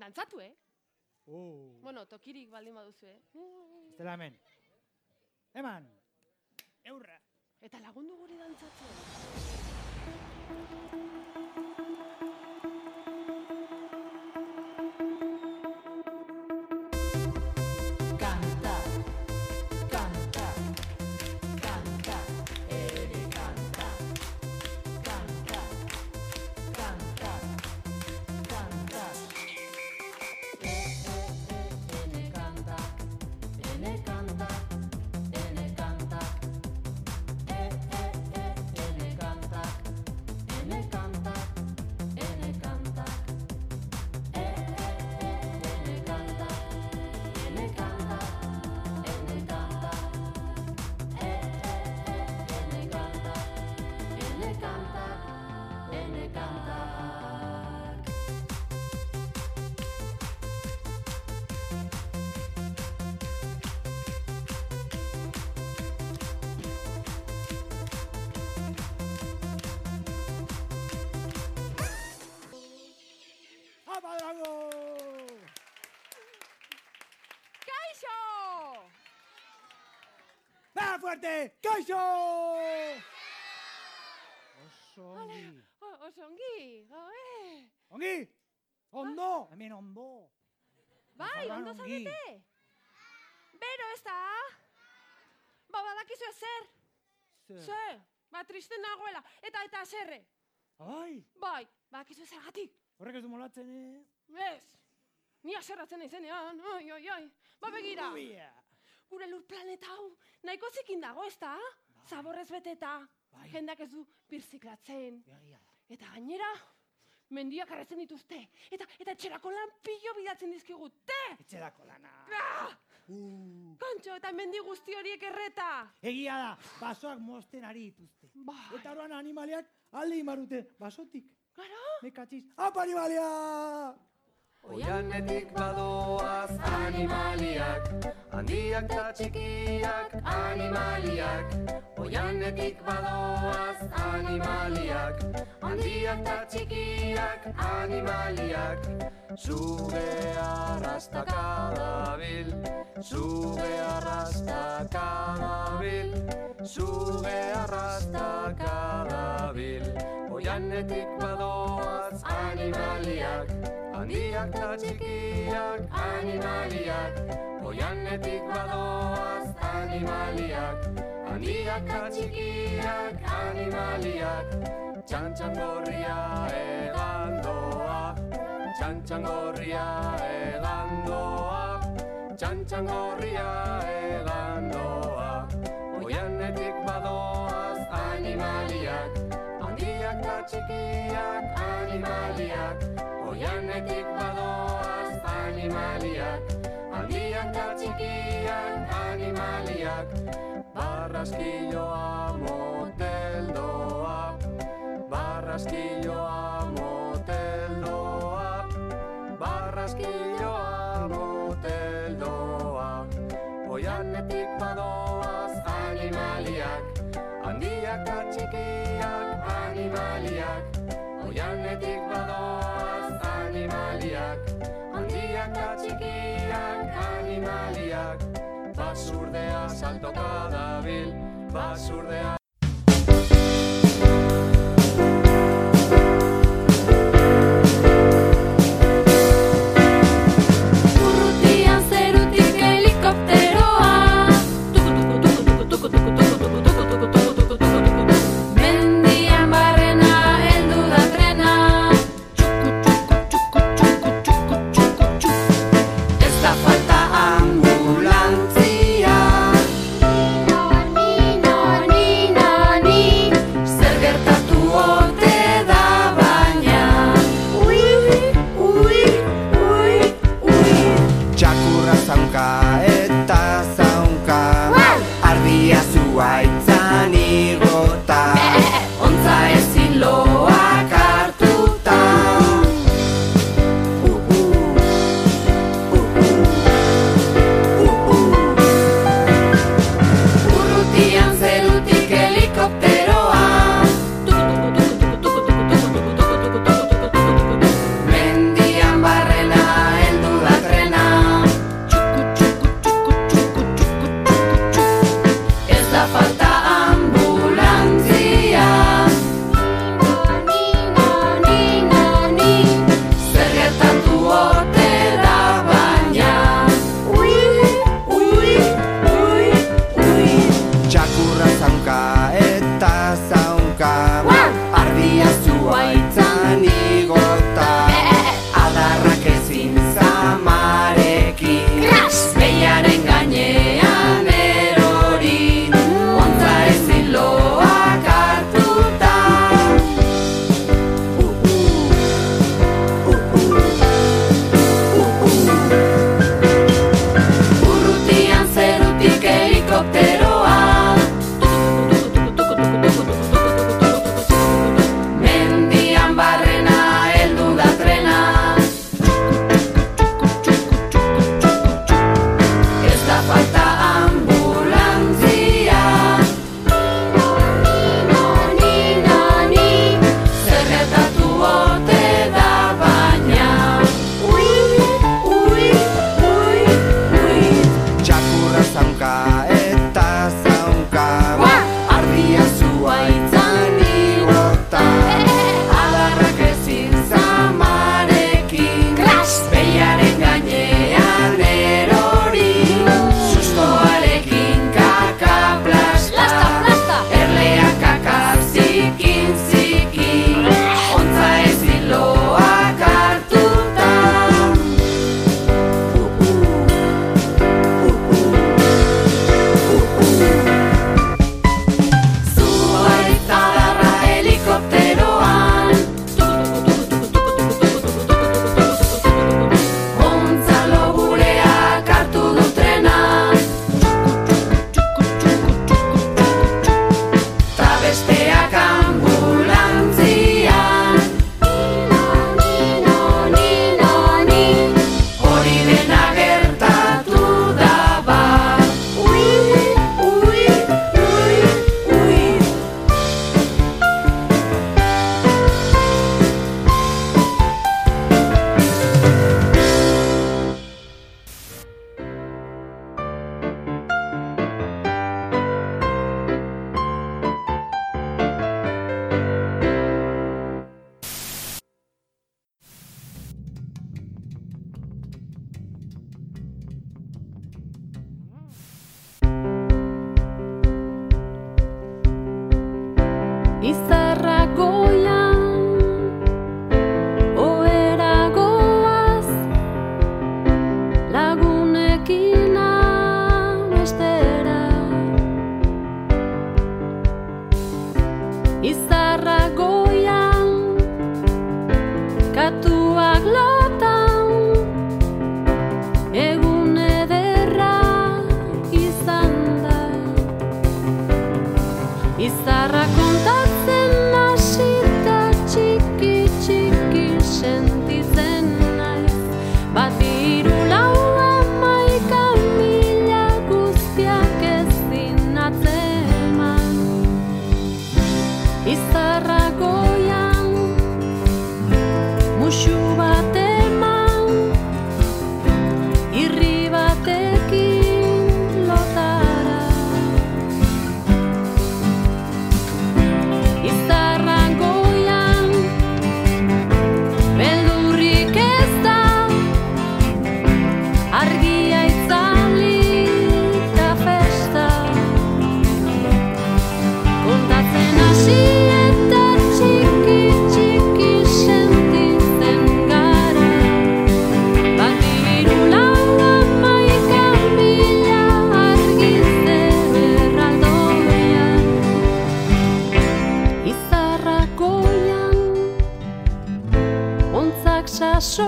Dantzatu, eh? Oh. Bueno, tokirik baldin baduzu, eh? Estela hemen. Eman. Eurra. Eta lagundu guri dantzatzen. Fuerte! ¡Kaixo! Oso ongi. O, oso ongi, gabe. Ongi! Ondo! Hemen ondo. Bai, Nafarroan ondo ongi. zaudete? Bero ez da? Ba, badakizu zer? Zer? Zer? Ba, triste nagoela. Eta, eta, zerre? Ai, Bai, badakizu zergatik? horrek ez du molatzen, eh? Ez. Ni aserratzen naizenean, oi, oi, oi. Ba, begira. Uia. Gure lur planeta hau, nahiko zikin dago, ez da? Zaborrez beteta. Bai. Jendak ez du birziklatzen. Eta gainera, mendiak arretzen dituzte. Eta, eta etxerako lan pilo bidatzen dizkigute. Etxerako lana. Ah! Uh. Kontxo, eta mendi guzti horiek erreta. Egia da, basoak mosten ari dituzte. Bai. Eta orduan animaliak alde imarute, basotik. Claro. Mekatxiz, apa animalia! Oianetik badoaz animaliak, handiak eta txikiak animaliak. Oianetik badoaz animaliak, handiak eta txikiak animaliak. Sube arrastaka dabil, sube arrastaka dabil, sube arrastaka dabil. Oianetik badoaz handiak eta txikiak animaliak. Oianetik badoaz animaliak, handiak eta txikiak animaliak. Txantxan gorria egandoa, txantxan gorria egandoa, txantxan gorria egandoa. Oianetik badoaz animaliak, handiak eta txikiak animaliak. Oianetik badoaz animaliak, handiak eta txikiak animaliak. Barraskilloa moteldoa, barraskilloa moteldoa, barraskilloa moteldoa. Oianetik badoaz animaliak, handiak eta txikiak animaliak. Oianetik eta txikiak animaliak. Basurdea saltoka dabil, basurdea Izarra goian,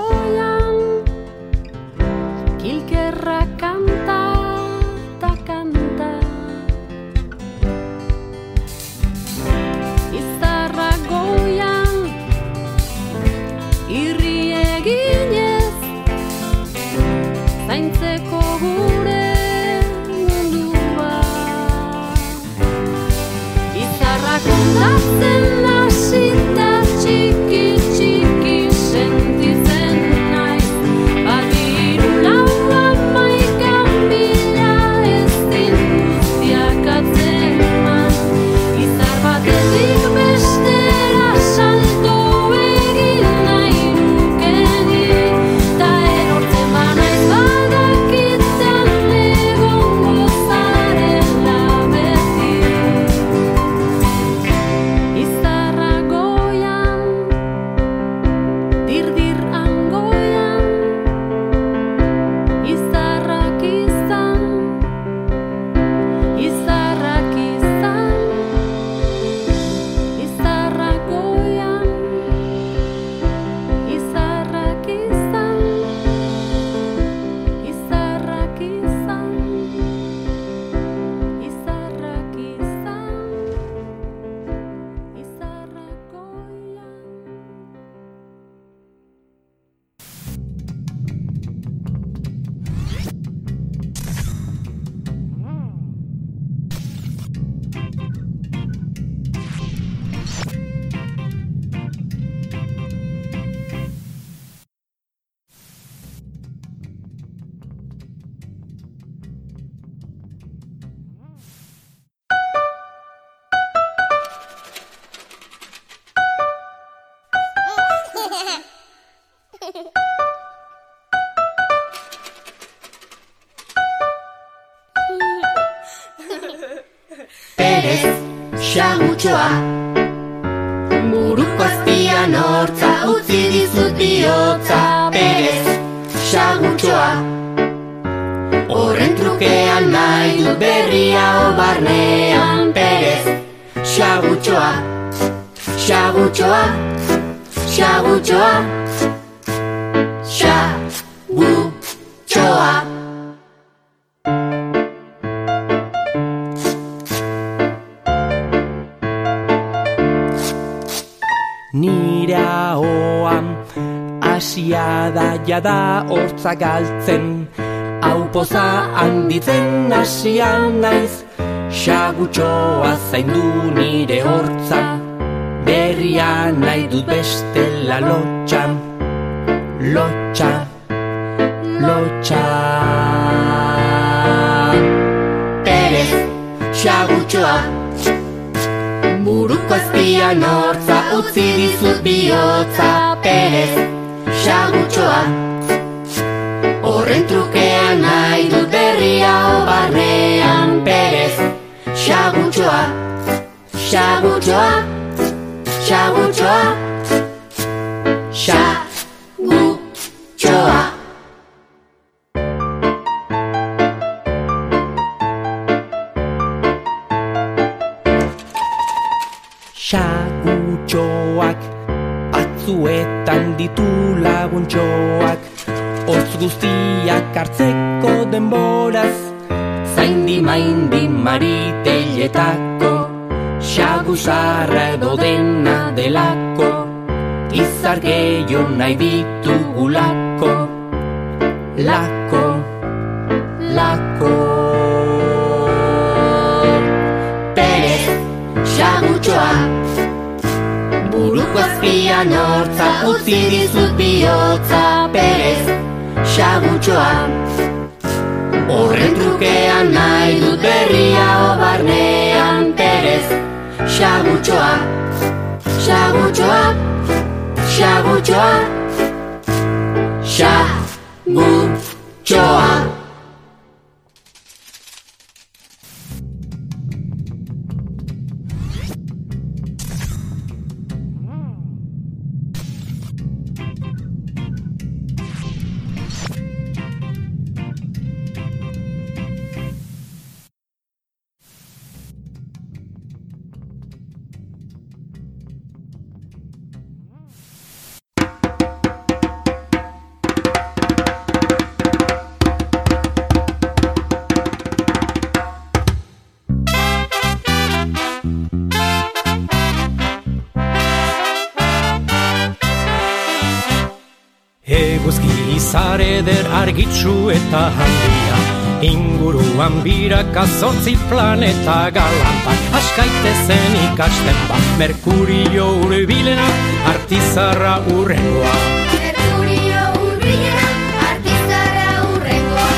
这样。Xagutxoa Buruko azpian hortza utzi dizut bihotza Perez, xagutxoa Horren trukean nahi dut berria barnean Perez, xagutxoa Xagutxoa, xagutxoa jada hortza galtzen. Hau poza handitzen asian naiz Xagutxoa zaindu nire hortza. Berria nahi dut bestela lotxa Lotxa Lotxa. Perez, xagutxoa Buruko azpian hortza utzi dizut bihotza. Perez, xagutxoa Horren trukean nahi dut berria barnean Perez, xagutxoa Xagutxoa, xagutxoa Xagutxoa Ditu laguntxoak. Hortz guztiak hartzeko denboraz Zaindi maindi mariteletako Xagu zarra edo dena delako Izar gehiago nahi ditugulako. Lako, lako azpian hortza utzi dizut bihotza Perez, xagutxoa Horren trukean nahi dut berria barnean Perez, xagutxoa Xagutxoa, xagutxoa Xagutxoa Eguzki izar eder argitsu eta handia. Inguruan biraka zortzi planeta galantak Askaitezen ikasten ba. Merkurio urbilena artizarra urrengoa Merkurio urbilena, artizarra urrengoa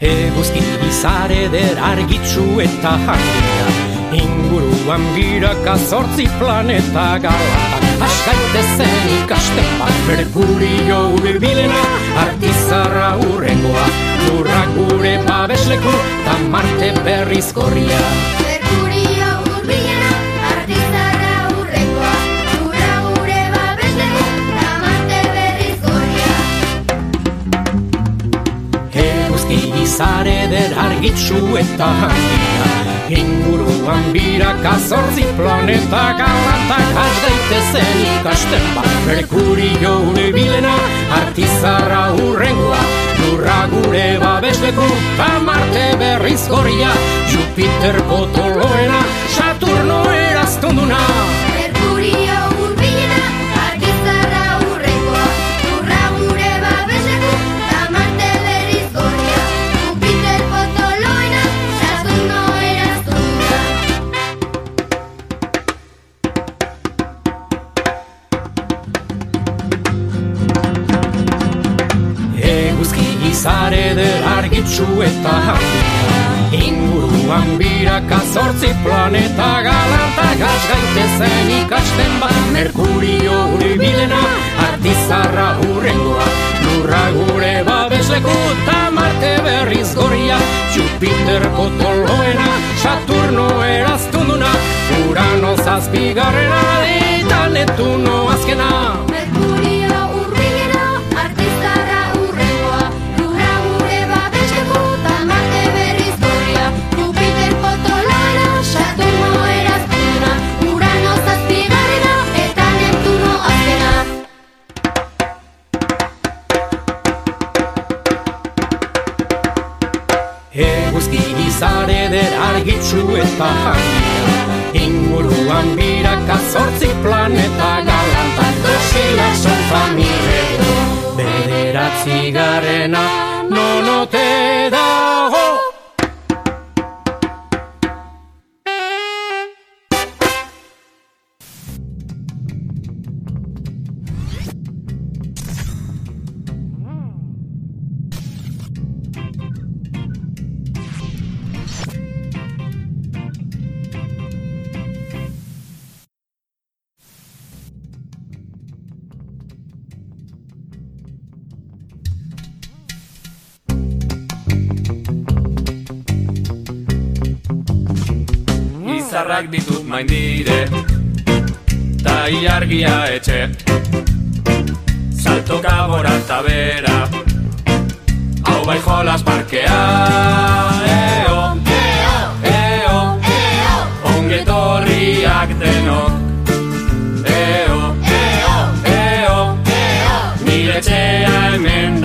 Eguzki izar eder argitsu eta handia. Inguruan biraka zortzi planeta galantak Askaitezen ikasten bat Merkurio urbilena artizarra urrengoa Lurra gure babesleku ta Marte berriz gorria. Merkurio urbilena, artizarra urrengoa Lurra gure babesleku, tamarte berriz gorria. Eguzki izar eder argitsu eta handia Inguruan biraka zortzi planeta galantak has daitezen ikasten bat Merkurio urbilena artizarra urrengoa Lurra gure babesleku ta Marte berriz gorria Jupiter potoloena Saturno eraztunduna Izarrak ditut main dire Ta iargia etxe. Saltoka borata bera. Bai jolas parkea eo eo eo eo ongetorriak tenok eo eo eo eo mileteaimen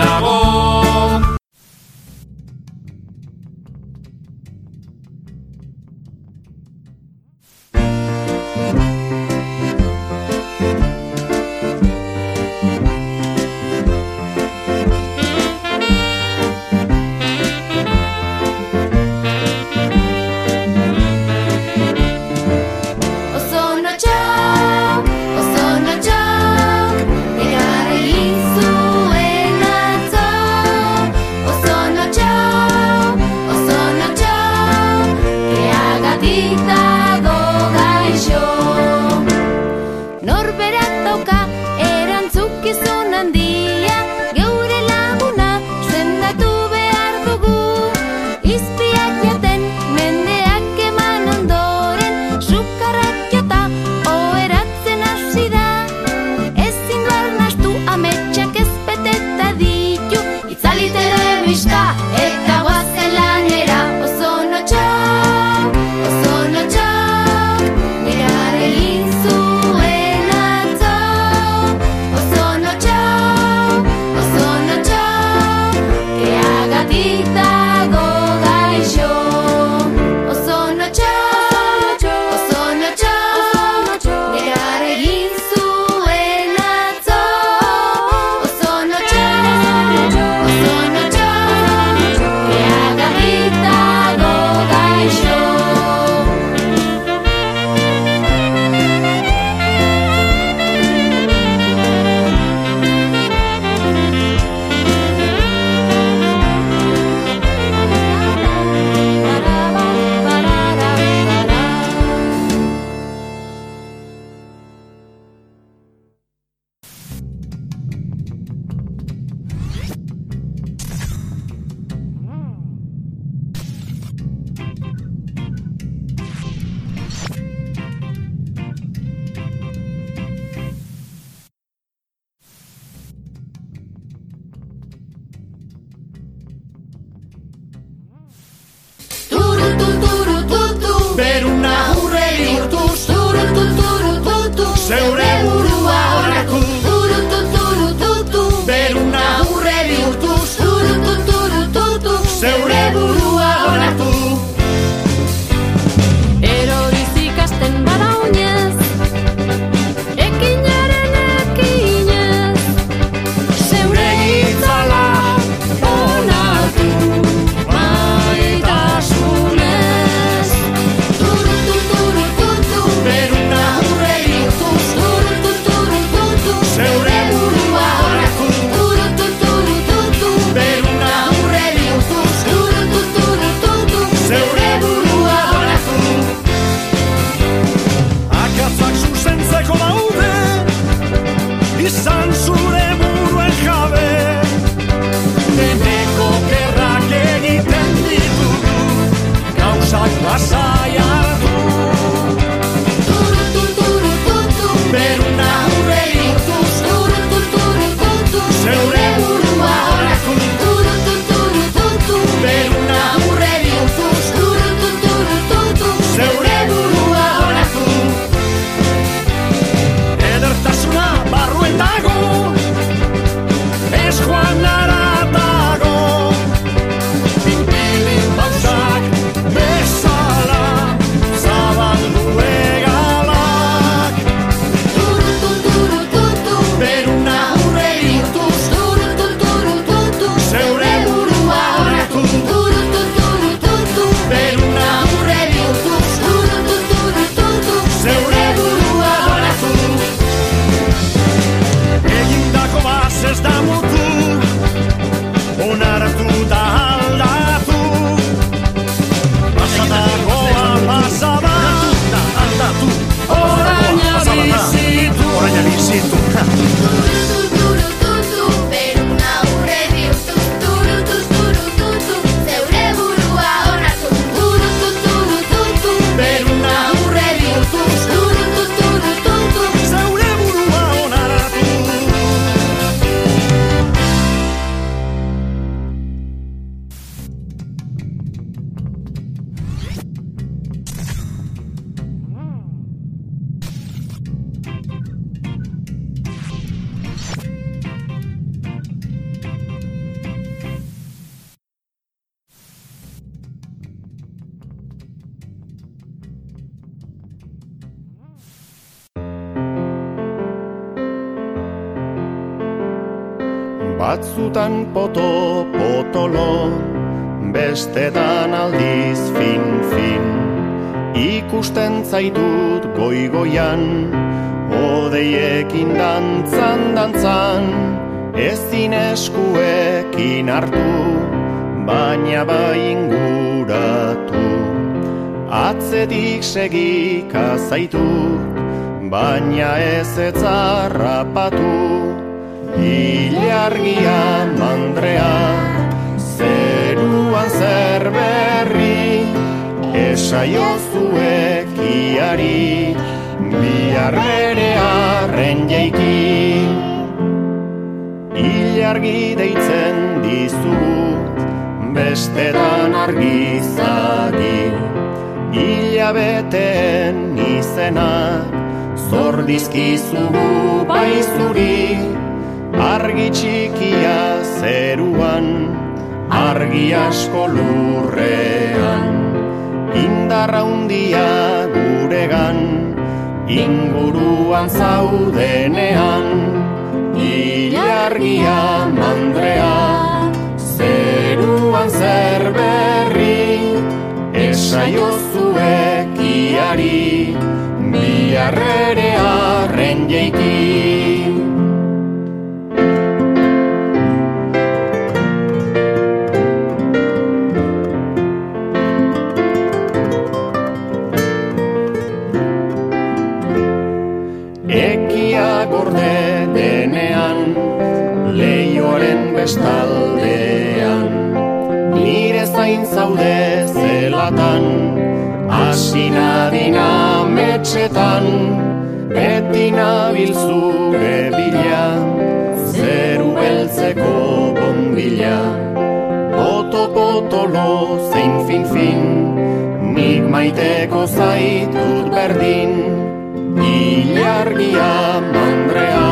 zaitut Baina ez etzarrapatu Ilargia mandrea Zeruan zer berri Esaiozuek iari Biarrere arren jaiki. Ilargi deitzen dizugut Bestetan argizagi Ilabeteen izenak Zor dizkizugu bai zuri Argi txikia zeruan Argi asko lurrean. Indarra hundia guregan Inguruan zaudenean. Ilargia mandrea Zeruan zer berri Esaiozuek iari Biarrere arren jaiki. Ekia gorde denean Leioaren bestaldean Nire zain zaude Asina dina metxetan Beti nabil zure Zeru beltzeko bombila Poto potolo zein fin fin. Nik maiteko zaitut berdin Ilargia mandrea.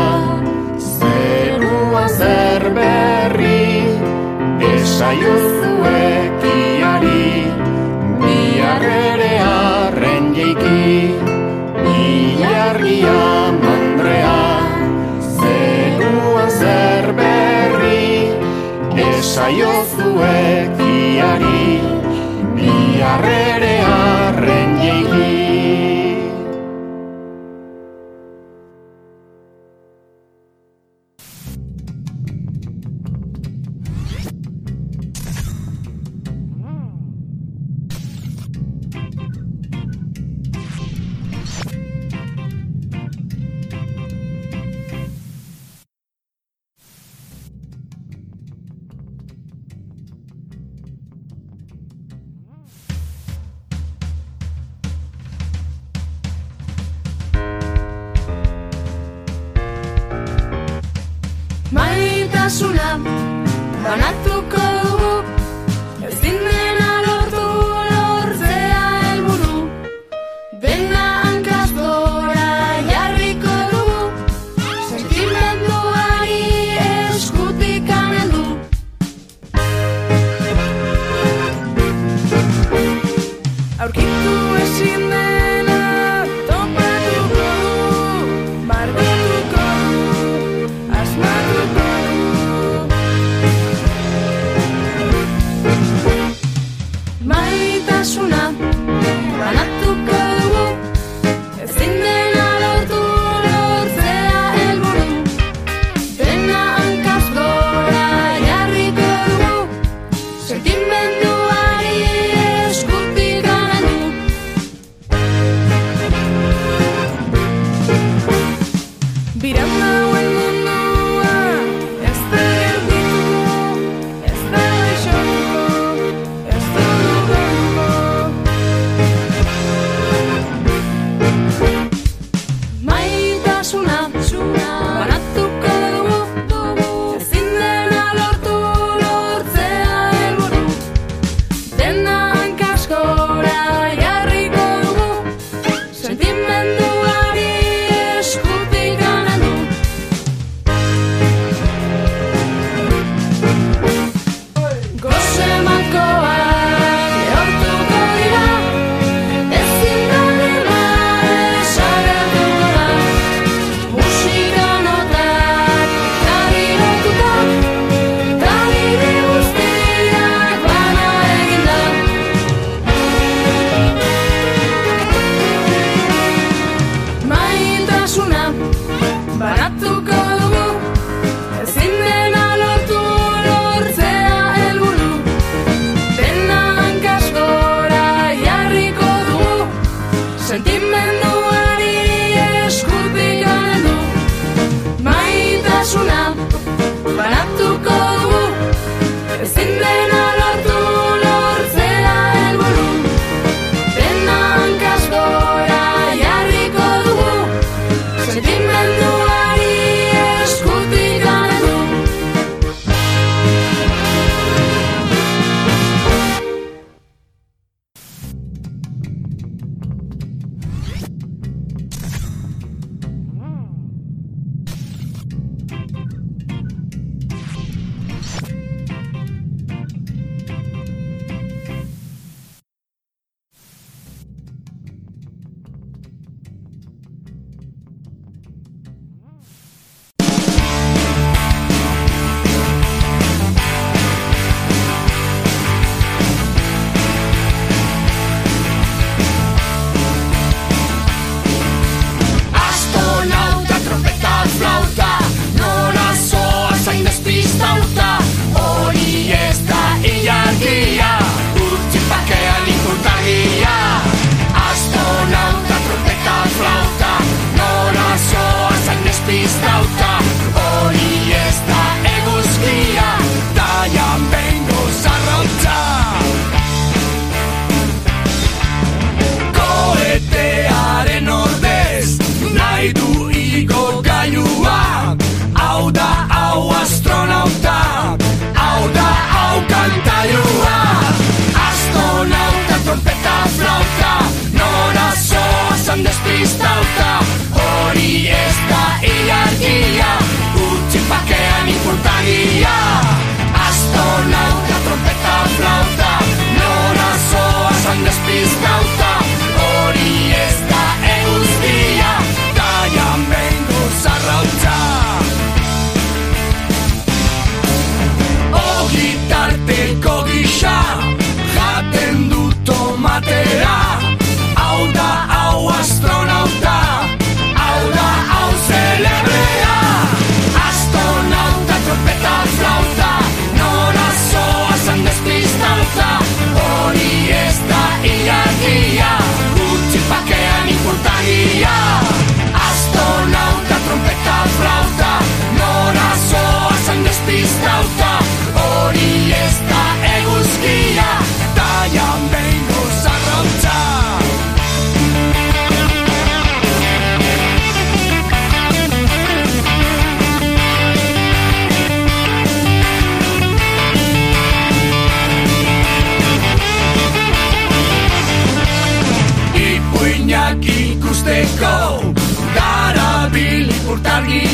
Zerua zer berri Esaiozuek Ilargia mandrea Zerua zer berri Esaiozuek iari Biarrere arren jeiki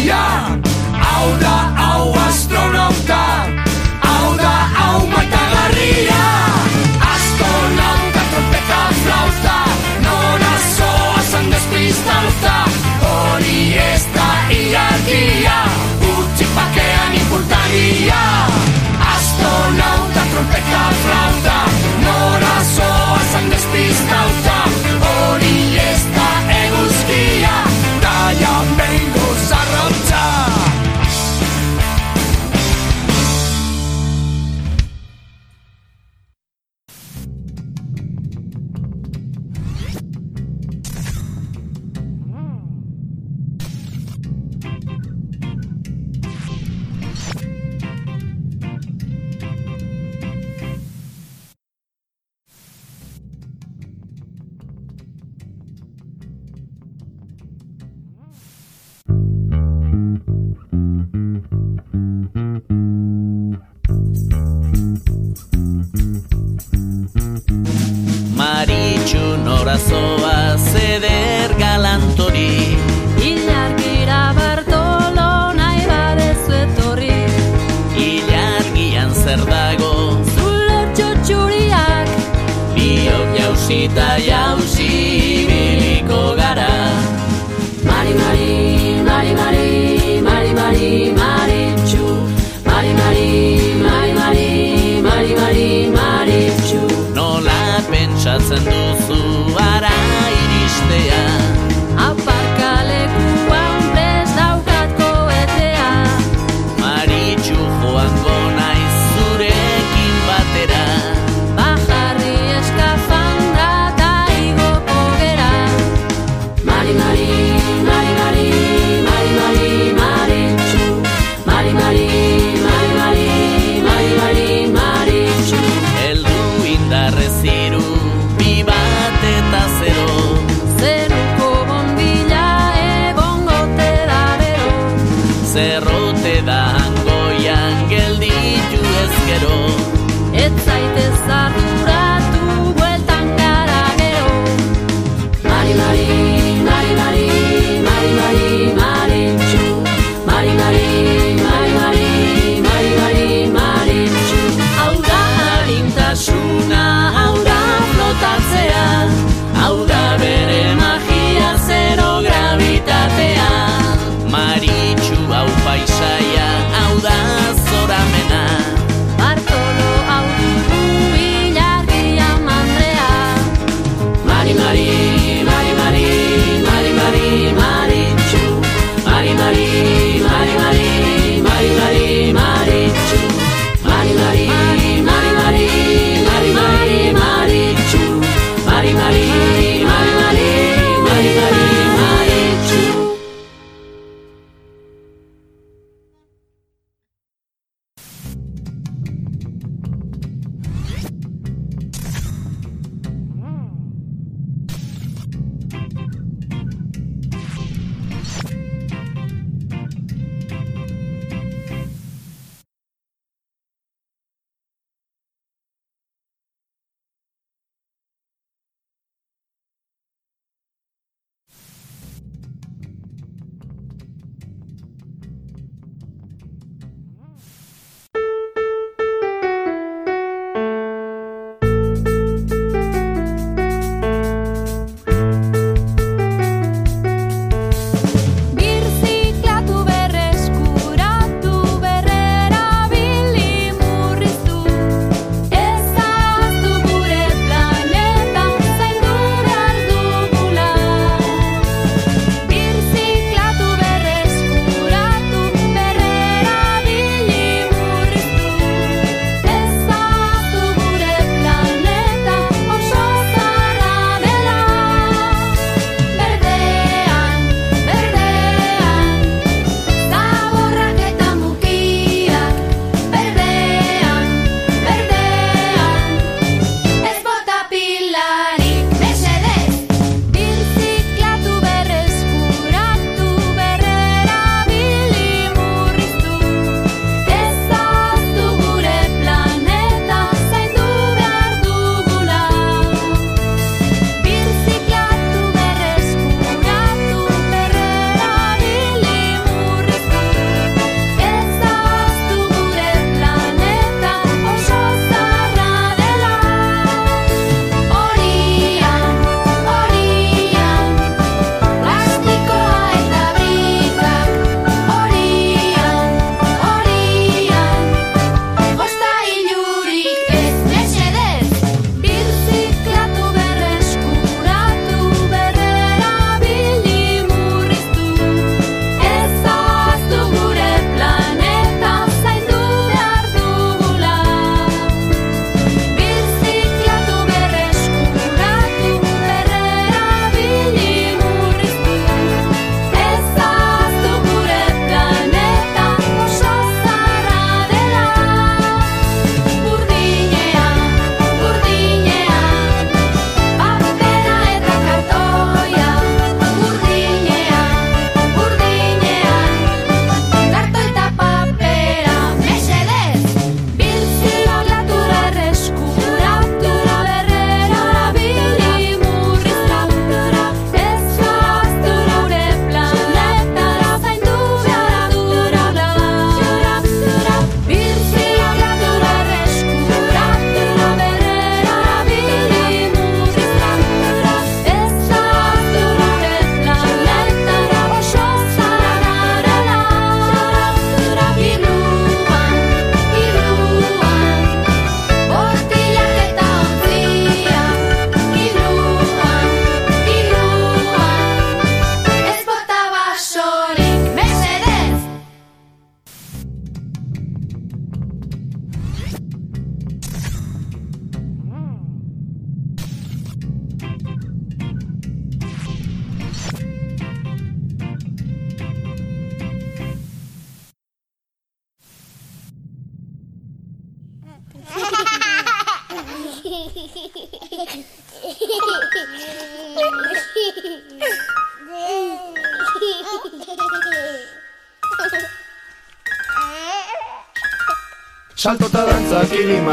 guztia Hau da hau astronauta Hau da hau matagarria. Astronauta trompeta flauta Nora soa zan despistauta Hori ez da iargia Utsi pakean importaria Astronauta trompeta flauta Nora soa zan despistauta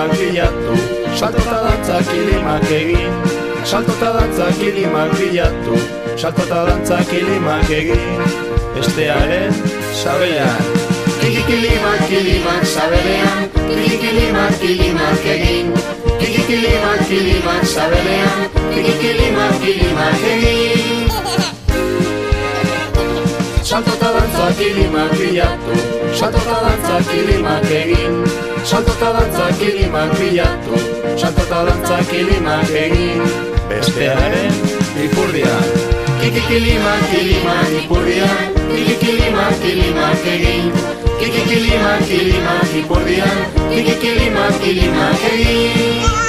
kilimak bilatu. Salto eta dantza kilimak egin. Salto eta dantza kilimak bilatu. Salto eta dantza kilimak egin. Bestearen sabean. Kiki kilimak kilimak sabelean Kiki kilimak kilimak egin. Kiki kilimak kilimak sabelean Kiki kilimak kilimak egin. Salto eta dantza kilimak bilatu. Salto eta dantza kilimak egin Salto eta dantza kilimak bilatu Salto eta dantza kilimak egin. Bestearen ipurdia. Kiki kilimak kilimak ipurdia. Kiki kilimak kilimak egin. Kiki kilimak kilimak ipurdia. Kiki kilimak kilimak egin.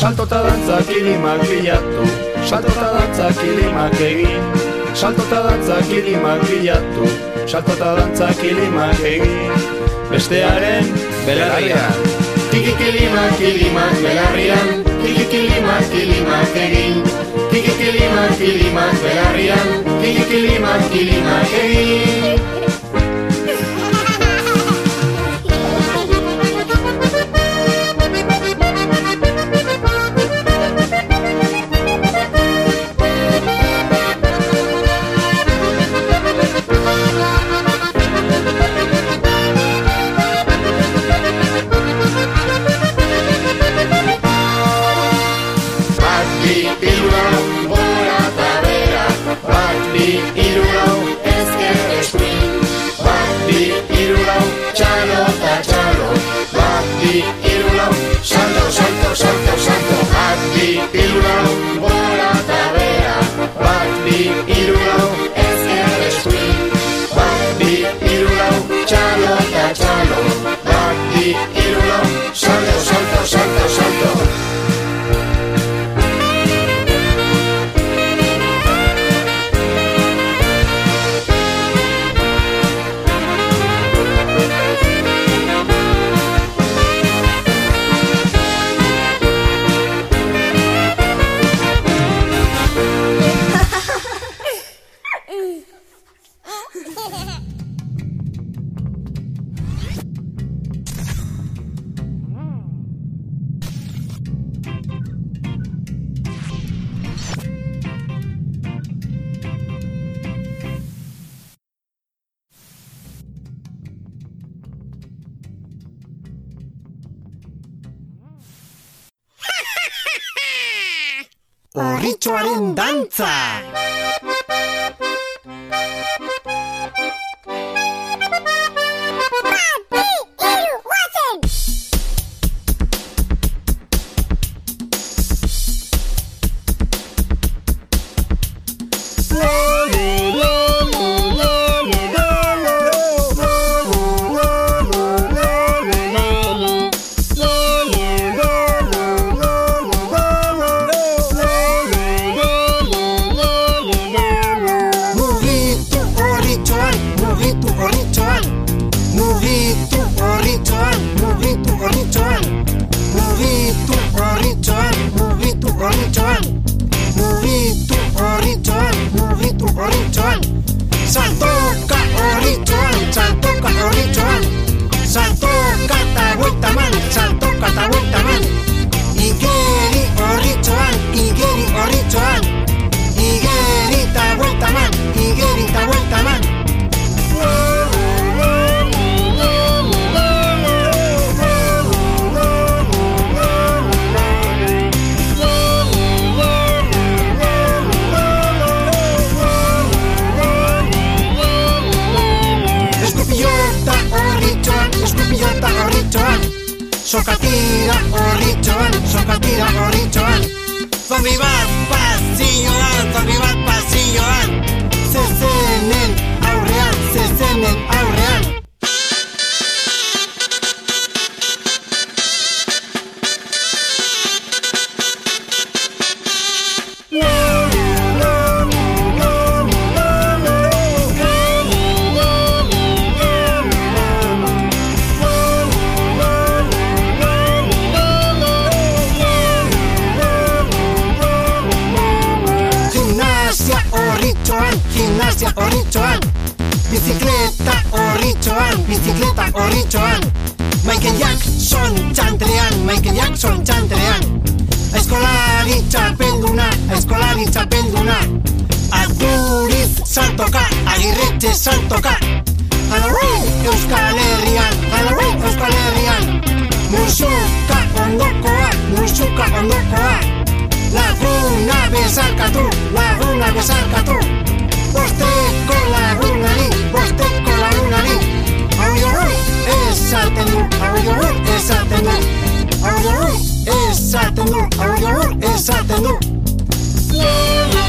Salto eta dantza kilimak bilatu Salto eta dantza kilimak egin Salto eta dantza kilimak bilatu Salto eta dantza kilimak egin. Bestearen belarrian. Kiki kilimak kilimak belarrian. Kiki kilimak kilimak egin. Kiki kilimak kilimak belarrian. Kiki kilimak kilimak egin Horritxoaren dantza! Sokatira horritxoan, sokatira horritxoan Zombi bat pasioan, zombi bat pasioan Zezenen horritxoan Michael Jackson txantrean, Michael Jackson txantrean Eskolari txapelduna, eskolari txapelduna. Aduriz saltoka, agirretxe saltoka. Halloween Euskal Herrian, Halloween Euskal Herrian. Musuka ondokoa, musuka ondokoa. Laguna bezarkatu, laguna bezarkatu. Bosteko lagunari, bosteko lagunari. Hau jorru, esaten du, hau jorru, esaten du Hau jorru, esaten du, hau jorru, esaten du Behin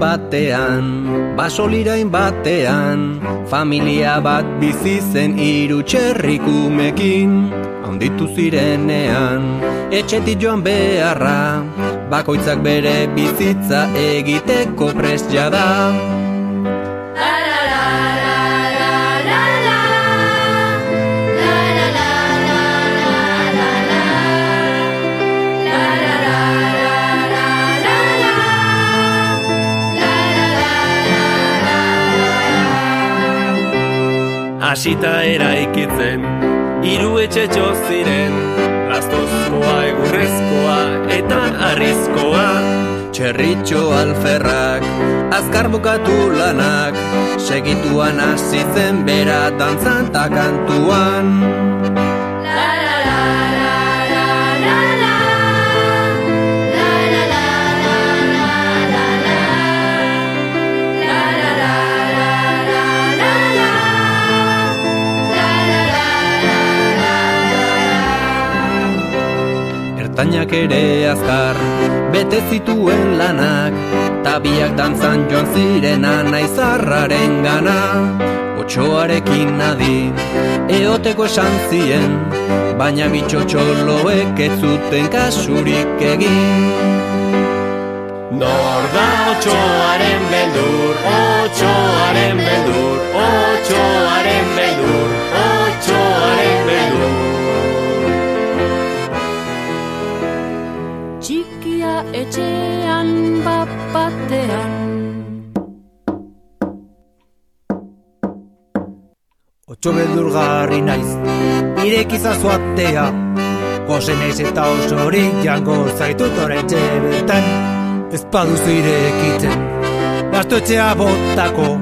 batean, basolirain batean, familia bat bizi zen hiru txerrikumekin. Haunditu zirenean, etxetik joan beharra, bakoitzak bere bizitza egiteko prest jada. Hasita eraikitzen, hiru etxetxo ziren, lastozkoa, egurrezkoa eta arrizkoa. Txerritxo alferrak, azkar bukatu lanak, segituan hasi zen bera dantzan ta kantuan. Ertainak ere azkar, bete zituen lanak, tabiak dantzan joan zirena naizarraren gana. Otxoarekin nadi, eoteko esan zien, baina bitxotxoloek ez zuten kasurik egin. Nor da otxoaren beldur, otxoaren beldur, otxoaren beldur, otxoaren Otxo beldurgarri naiz, irekizazu atea Gozen ez eta osorik jango zaitut oraintxe bertan Ez baduzu irekitzen, gaztoetxea botako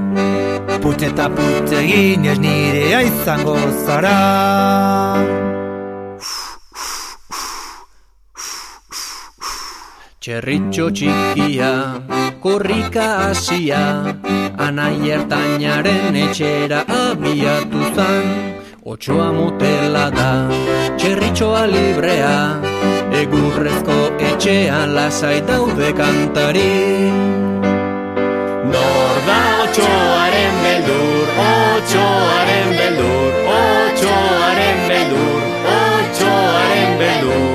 Putz eta putz egin ez nirea izango zara Txerritxo txikia, korrika hasia, anai ertainaren etxera abiatu zan. Otsoa motela da, txerritxoa librea, egurrezko etxean lasai daude kantari. Nor da otxoaren beldur, otxoaren beldur, otxoaren beldur, otxoaren beldur.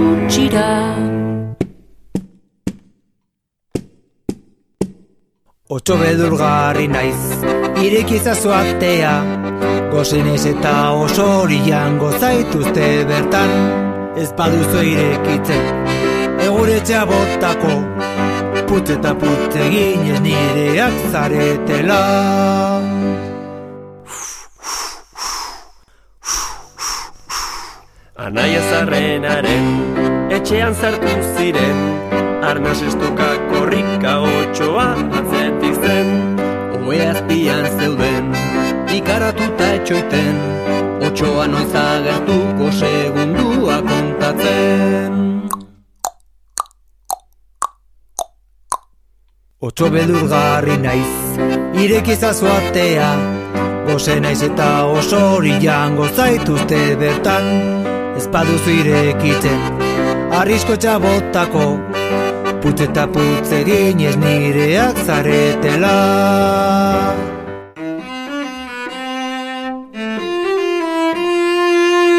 Gutxira Otxo beldurgarri naiz, irekizazu atea. Gozenez eta osorian gozaituzte bertan. Ez baduzu irekitzen, eguretxea botako. Putz eta putz egin ez nireak zaretela Anaia zarrenaren etxean sartu ziren. Arnaz estuka korrika otxoa atzetik zen. Oe azpian zeuden Ikaratuta etxoiten. Otsoa noiz agertuko segundua kontatzen. Otso beldurgarri naiz, irekizazu atea. Gose naiz eta oso hori jango zaituzte bertan Ez baduzu irekitzen, arrisko txabotako Putz eta putz eginez nireak zaretela.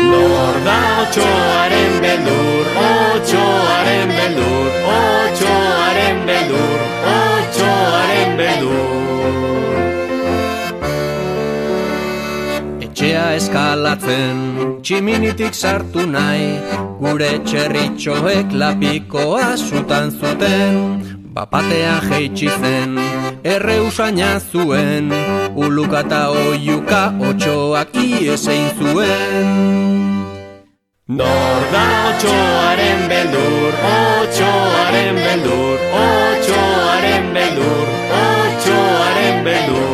Nor eskalatzen, tximinitik sartu nahi, gure txerritxoek lapikoa zutan zuten, bapatea jeitsi zen, erre usaina zuen, uluka eta oiuka otxoak iesein zuen. Nor da otxoaren beldur, otxoaren beldur, otxoaren beldur, otxoaren beldur.